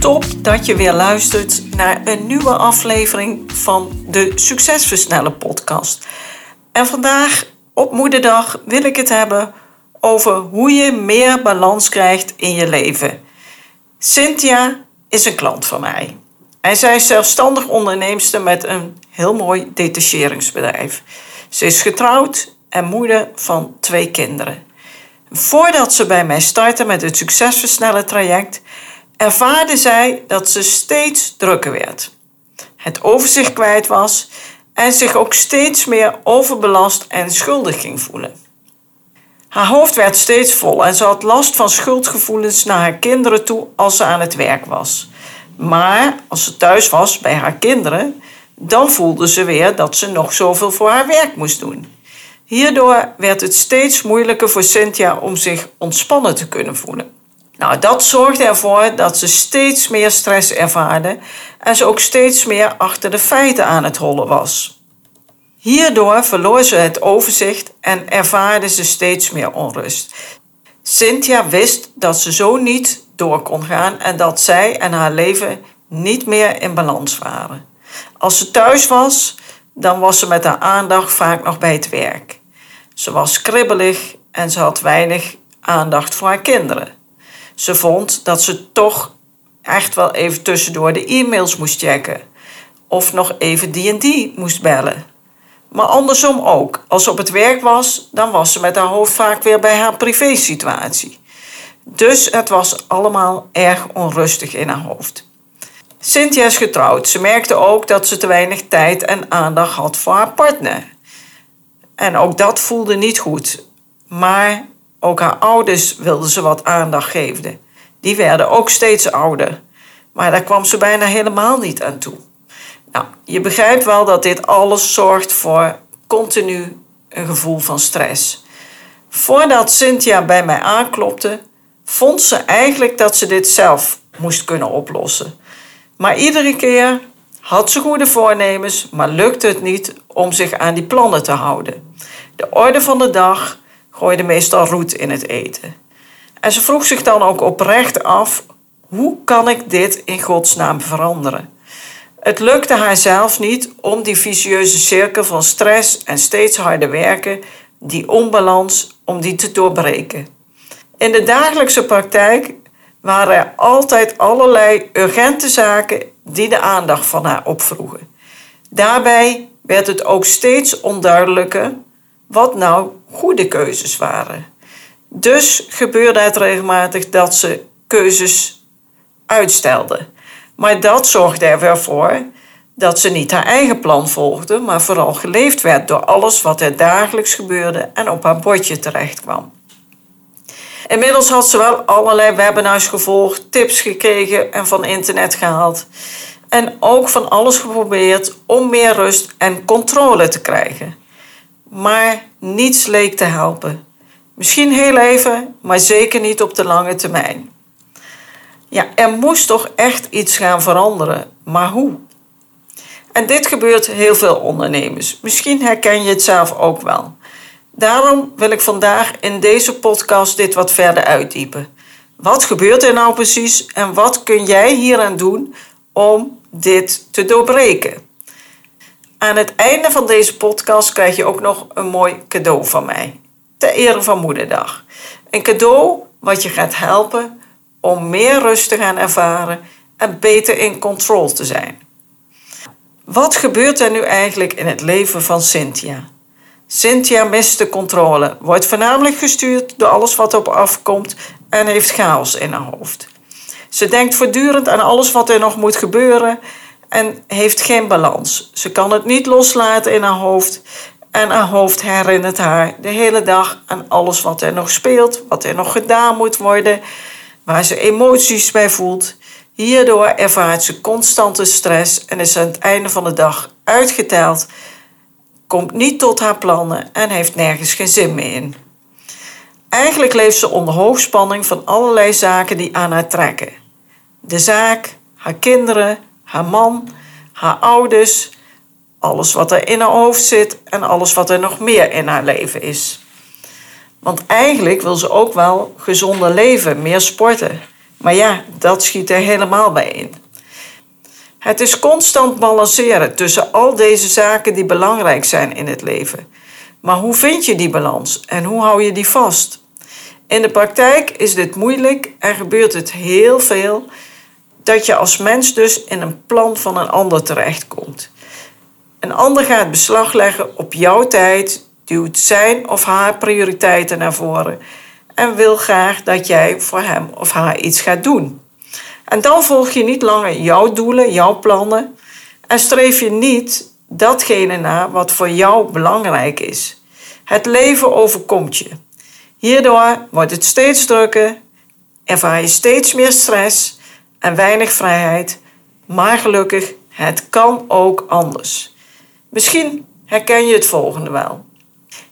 Top dat je weer luistert naar een nieuwe aflevering van de Succesversnellen podcast. En vandaag op Moederdag wil ik het hebben over hoe je meer balans krijgt in je leven. Cynthia is een klant van mij. En zij is zelfstandig onderneemster met een heel mooi detacheringsbedrijf. Ze is getrouwd en moeder van twee kinderen. Voordat ze bij mij startte met het Succesversnellen traject, ervaarde zij dat ze steeds drukker werd, het overzicht kwijt was en zich ook steeds meer overbelast en schuldig ging voelen. Haar hoofd werd steeds vol en ze had last van schuldgevoelens naar haar kinderen toe als ze aan het werk was. Maar als ze thuis was bij haar kinderen, dan voelde ze weer dat ze nog zoveel voor haar werk moest doen. Hierdoor werd het steeds moeilijker voor Cynthia om zich ontspannen te kunnen voelen. Nou, dat zorgde ervoor dat ze steeds meer stress ervaarde en ze ook steeds meer achter de feiten aan het hollen was. Hierdoor verloor ze het overzicht en ervaarde ze steeds meer onrust. Cynthia wist dat ze zo niet door kon gaan en dat zij en haar leven niet meer in balans waren. Als ze thuis was, dan was ze met haar aandacht vaak nog bij het werk. Ze was kribbelig en ze had weinig aandacht voor haar kinderen. Ze vond dat ze toch echt wel even tussendoor de e-mails moest checken. Of nog even die en die moest bellen. Maar andersom ook. Als ze op het werk was, dan was ze met haar hoofd vaak weer bij haar privésituatie. Dus het was allemaal erg onrustig in haar hoofd. Cynthia is getrouwd. Ze merkte ook dat ze te weinig tijd en aandacht had voor haar partner. En ook dat voelde niet goed. Maar ook haar ouders wilden ze wat aandacht geven. Die werden ook steeds ouder. Maar daar kwam ze bijna helemaal niet aan toe. Nou, je begrijpt wel dat dit alles zorgt voor continu een gevoel van stress. Voordat Cynthia bij mij aanklopte, vond ze eigenlijk dat ze dit zelf moest kunnen oplossen. Maar iedere keer had ze goede voornemens, maar lukte het niet om zich aan die plannen te houden. De orde van de dag gooide meestal roet in het eten. En ze vroeg zich dan ook oprecht af: hoe kan ik dit in godsnaam veranderen? Het lukte haar zelf niet om die vicieuze cirkel van stress en steeds harder werken, die onbalans, om die te doorbreken. In de dagelijkse praktijk waren er altijd allerlei urgente zaken die de aandacht van haar opvroegen. Daarbij werd het ook steeds onduidelijker wat nou goede keuzes waren. Dus gebeurde het regelmatig dat ze keuzes uitstelde. Maar dat zorgde er voor dat ze niet haar eigen plan volgde, maar vooral geleefd werd door alles wat er dagelijks gebeurde en op haar bordje terecht kwam. Inmiddels had ze wel allerlei webinars gevolgd, tips gekregen en van internet gehaald. En ook van alles geprobeerd om meer rust en controle te krijgen. Maar niets leek te helpen. Misschien heel even, maar zeker niet op de lange termijn. Ja, er moest toch echt iets gaan veranderen, maar hoe? En dit gebeurt heel veel ondernemers. Misschien herken je het zelf ook wel. Daarom wil ik vandaag in deze podcast dit wat verder uitdiepen. Wat gebeurt er nou precies en wat kun jij hieraan doen om dit te doorbreken? Aan het einde van deze podcast krijg je ook nog een mooi cadeau van mij. Ter ere van Moederdag. Een cadeau wat je gaat helpen om meer rust te gaan ervaren en beter in controle te zijn. Wat gebeurt er nu eigenlijk in het leven van Cynthia? Cynthia mist de controle, wordt voornamelijk gestuurd door alles wat op afkomt en heeft chaos in haar hoofd. Ze denkt voortdurend aan alles wat er nog moet gebeuren en heeft geen balans. Ze kan het niet loslaten in haar hoofd En haar hoofd herinnert haar de hele dag aan alles wat er nog speelt, wat er nog gedaan moet worden, waar ze emoties bij voelt. Hierdoor ervaart ze constante stress en is aan het einde van de dag uitgeteld, komt niet tot haar plannen en heeft nergens geen zin meer in. Eigenlijk leeft ze onder hoogspanning van allerlei zaken die aan haar trekken. De zaak, haar kinderen, haar man, haar ouders, alles wat er in haar hoofd zit en alles wat er nog meer in haar leven is. Want eigenlijk wil ze ook wel gezonder leven, meer sporten. Maar ja, dat schiet er helemaal bij in. Het is constant balanceren tussen al deze zaken die belangrijk zijn in het leven. Maar hoe vind je die balans en hoe hou je die vast? In de praktijk is dit moeilijk en gebeurt het heel veel dat je als mens dus in een plan van een ander terechtkomt. Een ander gaat beslag leggen op jouw tijd, duwt zijn of haar prioriteiten naar voren en wil graag dat jij voor hem of haar iets gaat doen. En dan volg je niet langer jouw doelen, jouw plannen en streef je niet datgene na wat voor jou belangrijk is. Het leven overkomt je. Hierdoor wordt het steeds drukker, ervaar je steeds meer stress en weinig vrijheid, maar gelukkig, het kan ook anders. Misschien herken je het volgende wel.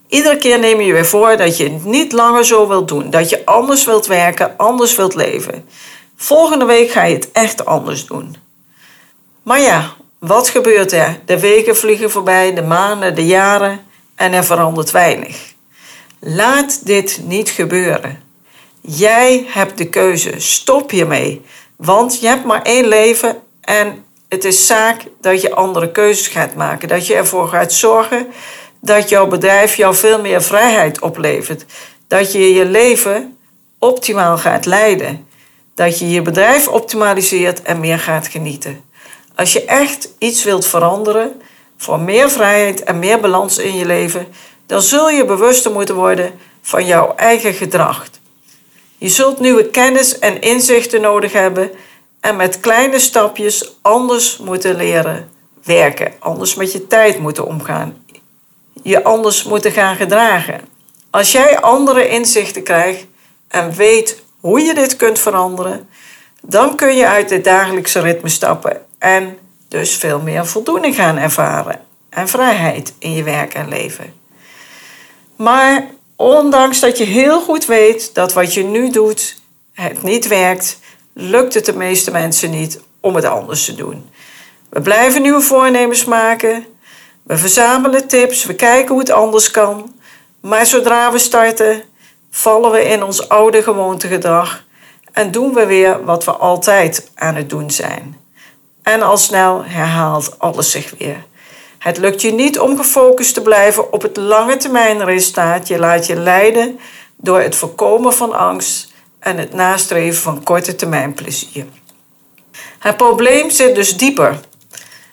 Iedere keer neem je weer voor dat je het niet langer zo wilt doen, dat je anders wilt werken, anders wilt leven. Volgende week ga je het echt anders doen. Maar ja, wat gebeurt er? De weken vliegen voorbij, de maanden, de jaren en er verandert weinig. Laat dit niet gebeuren. Jij hebt de keuze. Stop hiermee. Want je hebt maar één leven en het is zaak dat je andere keuzes gaat maken. Dat je ervoor gaat zorgen dat jouw bedrijf jou veel meer vrijheid oplevert. Dat je je leven optimaal gaat leiden. Dat je je bedrijf optimaliseert en meer gaat genieten. Als je echt iets wilt veranderen voor meer vrijheid en meer balans in je leven, dan zul je bewuster moeten worden van jouw eigen gedrag. Je zult nieuwe kennis en inzichten nodig hebben en met kleine stapjes anders moeten leren werken, anders met je tijd moeten omgaan, je anders moeten gaan gedragen. Als jij andere inzichten krijgt en weet hoe je dit kunt veranderen, dan kun je uit het dagelijkse ritme stappen en dus veel meer voldoening gaan ervaren en vrijheid in je werk en leven. Maar ondanks dat je heel goed weet dat wat je nu doet het niet werkt, lukt het de meeste mensen niet om het anders te doen. We blijven nieuwe voornemens maken, we verzamelen tips, we kijken hoe het anders kan, maar zodra we starten, vallen we in ons oude gewoontegedrag en doen we weer wat we altijd aan het doen zijn. En al snel herhaalt alles zich weer. Het lukt je niet om gefocust te blijven op het lange termijn resultaat. Je laat je leiden door het voorkomen van angst en het nastreven van korte termijn plezier. Het probleem zit dus dieper.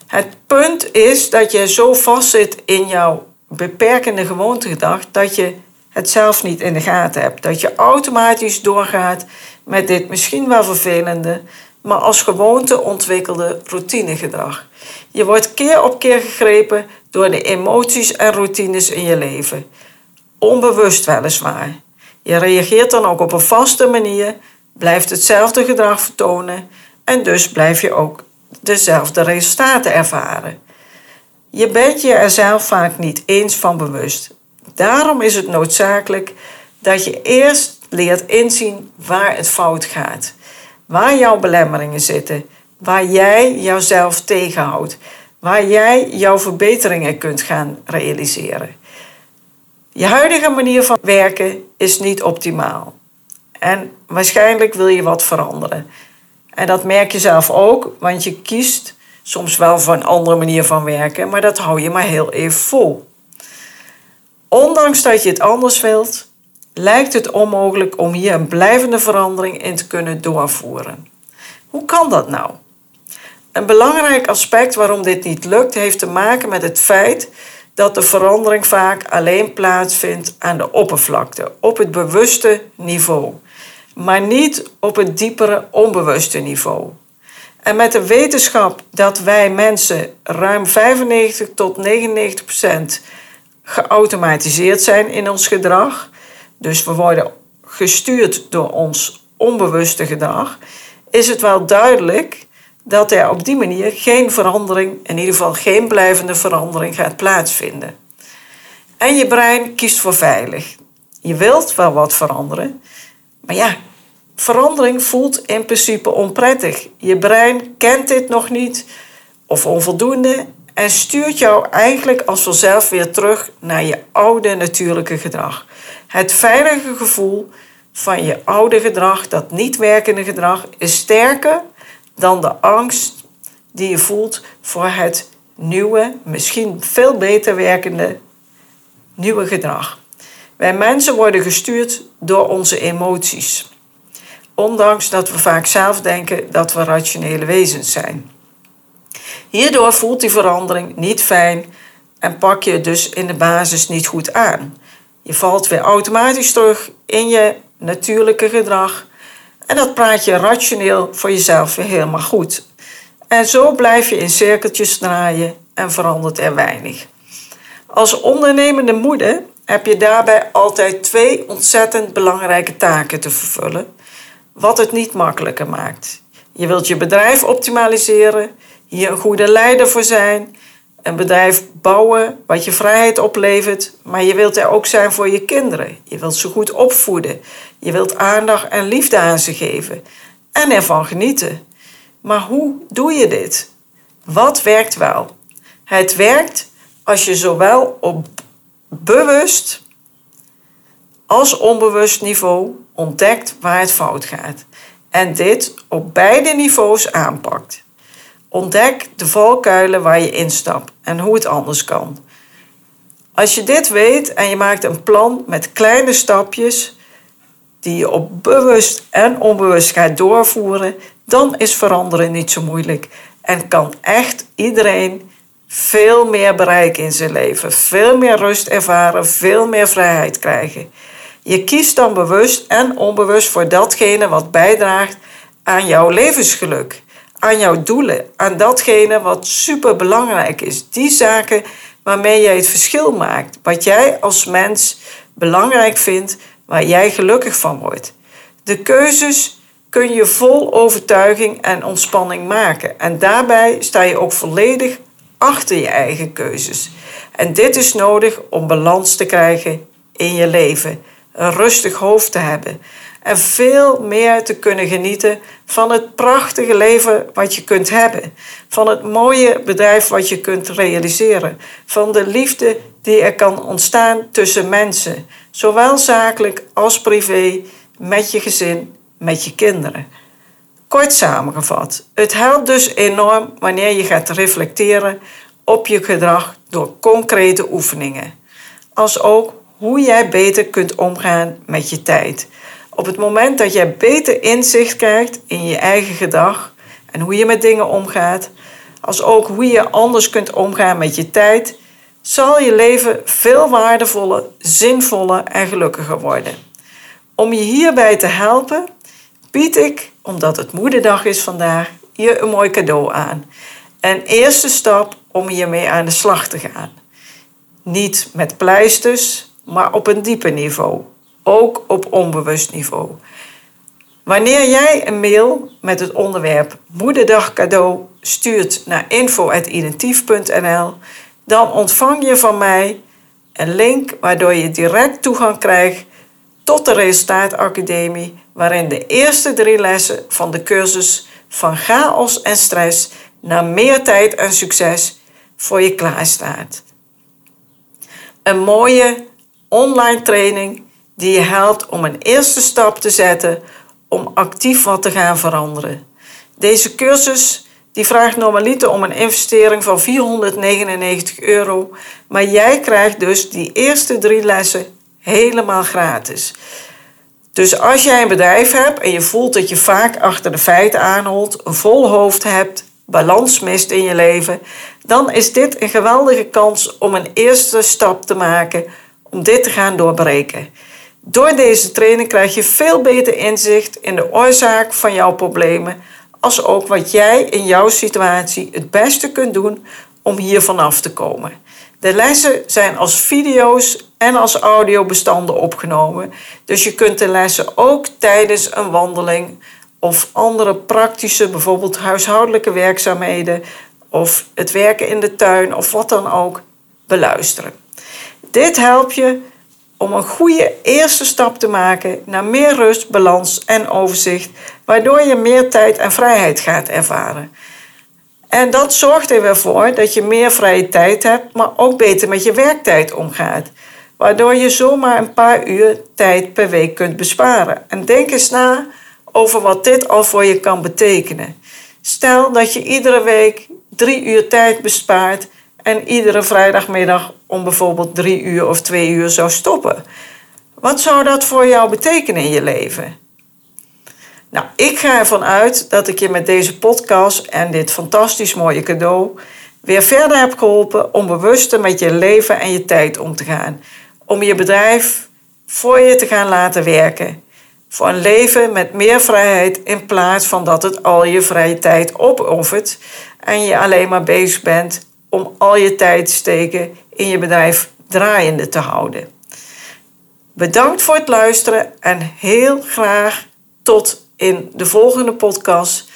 Het punt is dat je zo vastzit in jouw beperkende gewoontegedrag dat je het zelf niet in de gaten hebt. Dat je automatisch doorgaat met dit misschien wel vervelende, maar als gewoonte ontwikkelde routinegedrag. Je wordt keer op keer gegrepen door de emoties en routines in je leven. Onbewust weliswaar. Je reageert dan ook op een vaste manier, blijft hetzelfde gedrag vertonen en dus blijf je ook dezelfde resultaten ervaren. Je bent je er zelf vaak niet eens van bewust. Daarom is het noodzakelijk dat je eerst leert inzien waar het fout gaat, waar jouw belemmeringen zitten, waar jij jouzelf tegenhoudt, waar jij jouw verbeteringen kunt gaan realiseren. Je huidige manier van werken is niet optimaal. En waarschijnlijk wil je wat veranderen. En dat merk je zelf ook, want je kiest soms wel voor een andere manier van werken, maar dat hou je maar heel even vol. Ondanks dat je het anders wilt, lijkt het onmogelijk om hier een blijvende verandering in te kunnen doorvoeren. Hoe kan dat nou? Een belangrijk aspect waarom dit niet lukt, heeft te maken met het feit dat de verandering vaak alleen plaatsvindt aan de oppervlakte, op het bewuste niveau, maar niet op het diepere onbewuste niveau. En met de wetenschap dat wij mensen ruim 95 tot 99 procent geautomatiseerd zijn in ons gedrag. Dus we worden gestuurd door ons onbewuste gedrag. Is het wel duidelijk dat er op die manier geen verandering, in ieder geval geen blijvende verandering gaat plaatsvinden. En je brein kiest voor veilig. Je wilt wel wat veranderen, maar ja, verandering voelt in principe onprettig. Je brein kent dit nog niet of onvoldoende en stuurt jou eigenlijk als vanzelf weer terug naar je oude natuurlijke gedrag. Het veilige gevoel van je oude gedrag, dat niet werkende gedrag, is sterker dan de angst die je voelt voor het nieuwe, misschien veel beter werkende nieuwe gedrag. Wij mensen worden gestuurd door onze emoties. Ondanks dat we vaak zelf denken dat we rationele wezens zijn. Hierdoor voelt die verandering niet fijn en pak je dus in de basis niet goed aan. Je valt weer automatisch terug in je natuurlijke gedrag en dat praat je rationeel voor jezelf weer helemaal goed. En zo blijf je in cirkeltjes draaien en verandert er weinig. Als ondernemende moeder heb je daarbij altijd twee ontzettend belangrijke taken te vervullen, wat het niet makkelijker maakt. Je wilt je bedrijf optimaliseren, hier een goede leider voor zijn, een bedrijf bouwen wat je vrijheid oplevert, maar je wilt er ook zijn voor je kinderen. Je wilt ze goed opvoeden. Je wilt aandacht en liefde aan ze geven en ervan genieten. Maar hoe doe je dit? Wat werkt wel? Het werkt als je zowel op bewust als onbewust niveau ontdekt waar het fout gaat en dit op beide niveaus aanpakt. Ontdek de valkuilen waar je instapt en hoe het anders kan. Als je dit weet en je maakt een plan met kleine stapjes die je op bewust en onbewust gaat doorvoeren, dan is veranderen niet zo moeilijk en kan echt iedereen veel meer bereiken in zijn leven, veel meer rust ervaren, veel meer vrijheid krijgen. Je kiest dan bewust en onbewust voor datgene wat bijdraagt aan jouw levensgeluk aan jouw doelen, aan datgene wat super belangrijk is. Die zaken waarmee jij het verschil maakt, wat jij als mens belangrijk vindt, waar jij gelukkig van wordt. De keuzes kun je vol overtuiging en ontspanning maken. En daarbij sta je ook volledig achter je eigen keuzes. En dit is nodig om balans te krijgen in je leven. Een rustig hoofd te hebben en veel meer te kunnen genieten van het prachtige leven wat je kunt hebben. Van het mooie bedrijf wat je kunt realiseren. Van de liefde die er kan ontstaan tussen mensen. Zowel zakelijk als privé, met je gezin, met je kinderen. Kort samengevat, het helpt dus enorm wanneer je gaat reflecteren op je gedrag door concrete oefeningen. Als ook hoe jij beter kunt omgaan met je tijd. Op het moment dat jij beter inzicht krijgt in je eigen gedrag en hoe je met dingen omgaat, als ook hoe je anders kunt omgaan met je tijd, zal je leven veel waardevoller, zinvoller en gelukkiger worden. Om je hierbij te helpen, bied ik, omdat het Moederdag is vandaag, je een mooi cadeau aan. Een eerste stap om hiermee aan de slag te gaan. Niet met pleisters, maar op een dieper niveau ook op onbewust niveau. Wanneer jij een mail met het onderwerp Moederdag cadeau stuurt naar info.identief.nl, dan ontvang je van mij een link waardoor je direct toegang krijgt tot de Resultaatacademie, waarin de eerste drie lessen van de cursus van chaos en stress naar meer tijd en succes voor je klaarstaat. Een mooie online training die je helpt om een eerste stap te zetten om actief wat te gaan veranderen. Deze cursus die vraagt normaliter om een investering van 499 euro, maar jij krijgt dus die eerste drie lessen helemaal gratis. Dus als jij een bedrijf hebt en je voelt dat je vaak achter de feiten aanholt, een vol hoofd hebt, balans mist in je leven, dan is dit een geweldige kans om een eerste stap te maken om dit te gaan doorbreken. Door deze training krijg je veel beter inzicht in de oorzaak van jouw problemen, als ook wat jij in jouw situatie het beste kunt doen om hier vanaf te komen. De lessen zijn als video's en als audiobestanden opgenomen, dus je kunt de lessen ook tijdens een wandeling of andere praktische, bijvoorbeeld huishoudelijke werkzaamheden of het werken in de tuin of wat dan ook, beluisteren. Dit helpt je om een goede eerste stap te maken naar meer rust, balans en overzicht, waardoor je meer tijd en vrijheid gaat ervaren. En dat zorgt er weer voor dat je meer vrije tijd hebt, maar ook beter met je werktijd omgaat. Waardoor je zomaar een paar uur tijd per week kunt besparen. En denk eens na over wat dit al voor je kan betekenen. Stel dat je iedere week drie uur tijd bespaart en iedere vrijdagmiddag om bijvoorbeeld drie uur of twee uur zou stoppen. Wat zou dat voor jou betekenen in je leven? Nou, ik ga ervan uit dat ik je met deze podcast en dit fantastisch mooie cadeau weer verder heb geholpen om bewuster met je leven en je tijd om te gaan. Om je bedrijf voor je te gaan laten werken. Voor een leven met meer vrijheid in plaats van dat het al je vrije tijd opoffert en je alleen maar bezig bent om al je tijd te steken in je bedrijf draaiende te houden. Bedankt voor het luisteren en heel graag tot in de volgende podcast.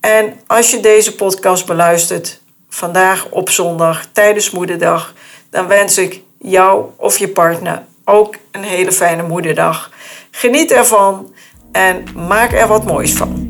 En als je deze podcast beluistert vandaag op zondag tijdens Moederdag, dan wens ik jou of je partner ook een hele fijne Moederdag. Geniet ervan en maak er wat moois van.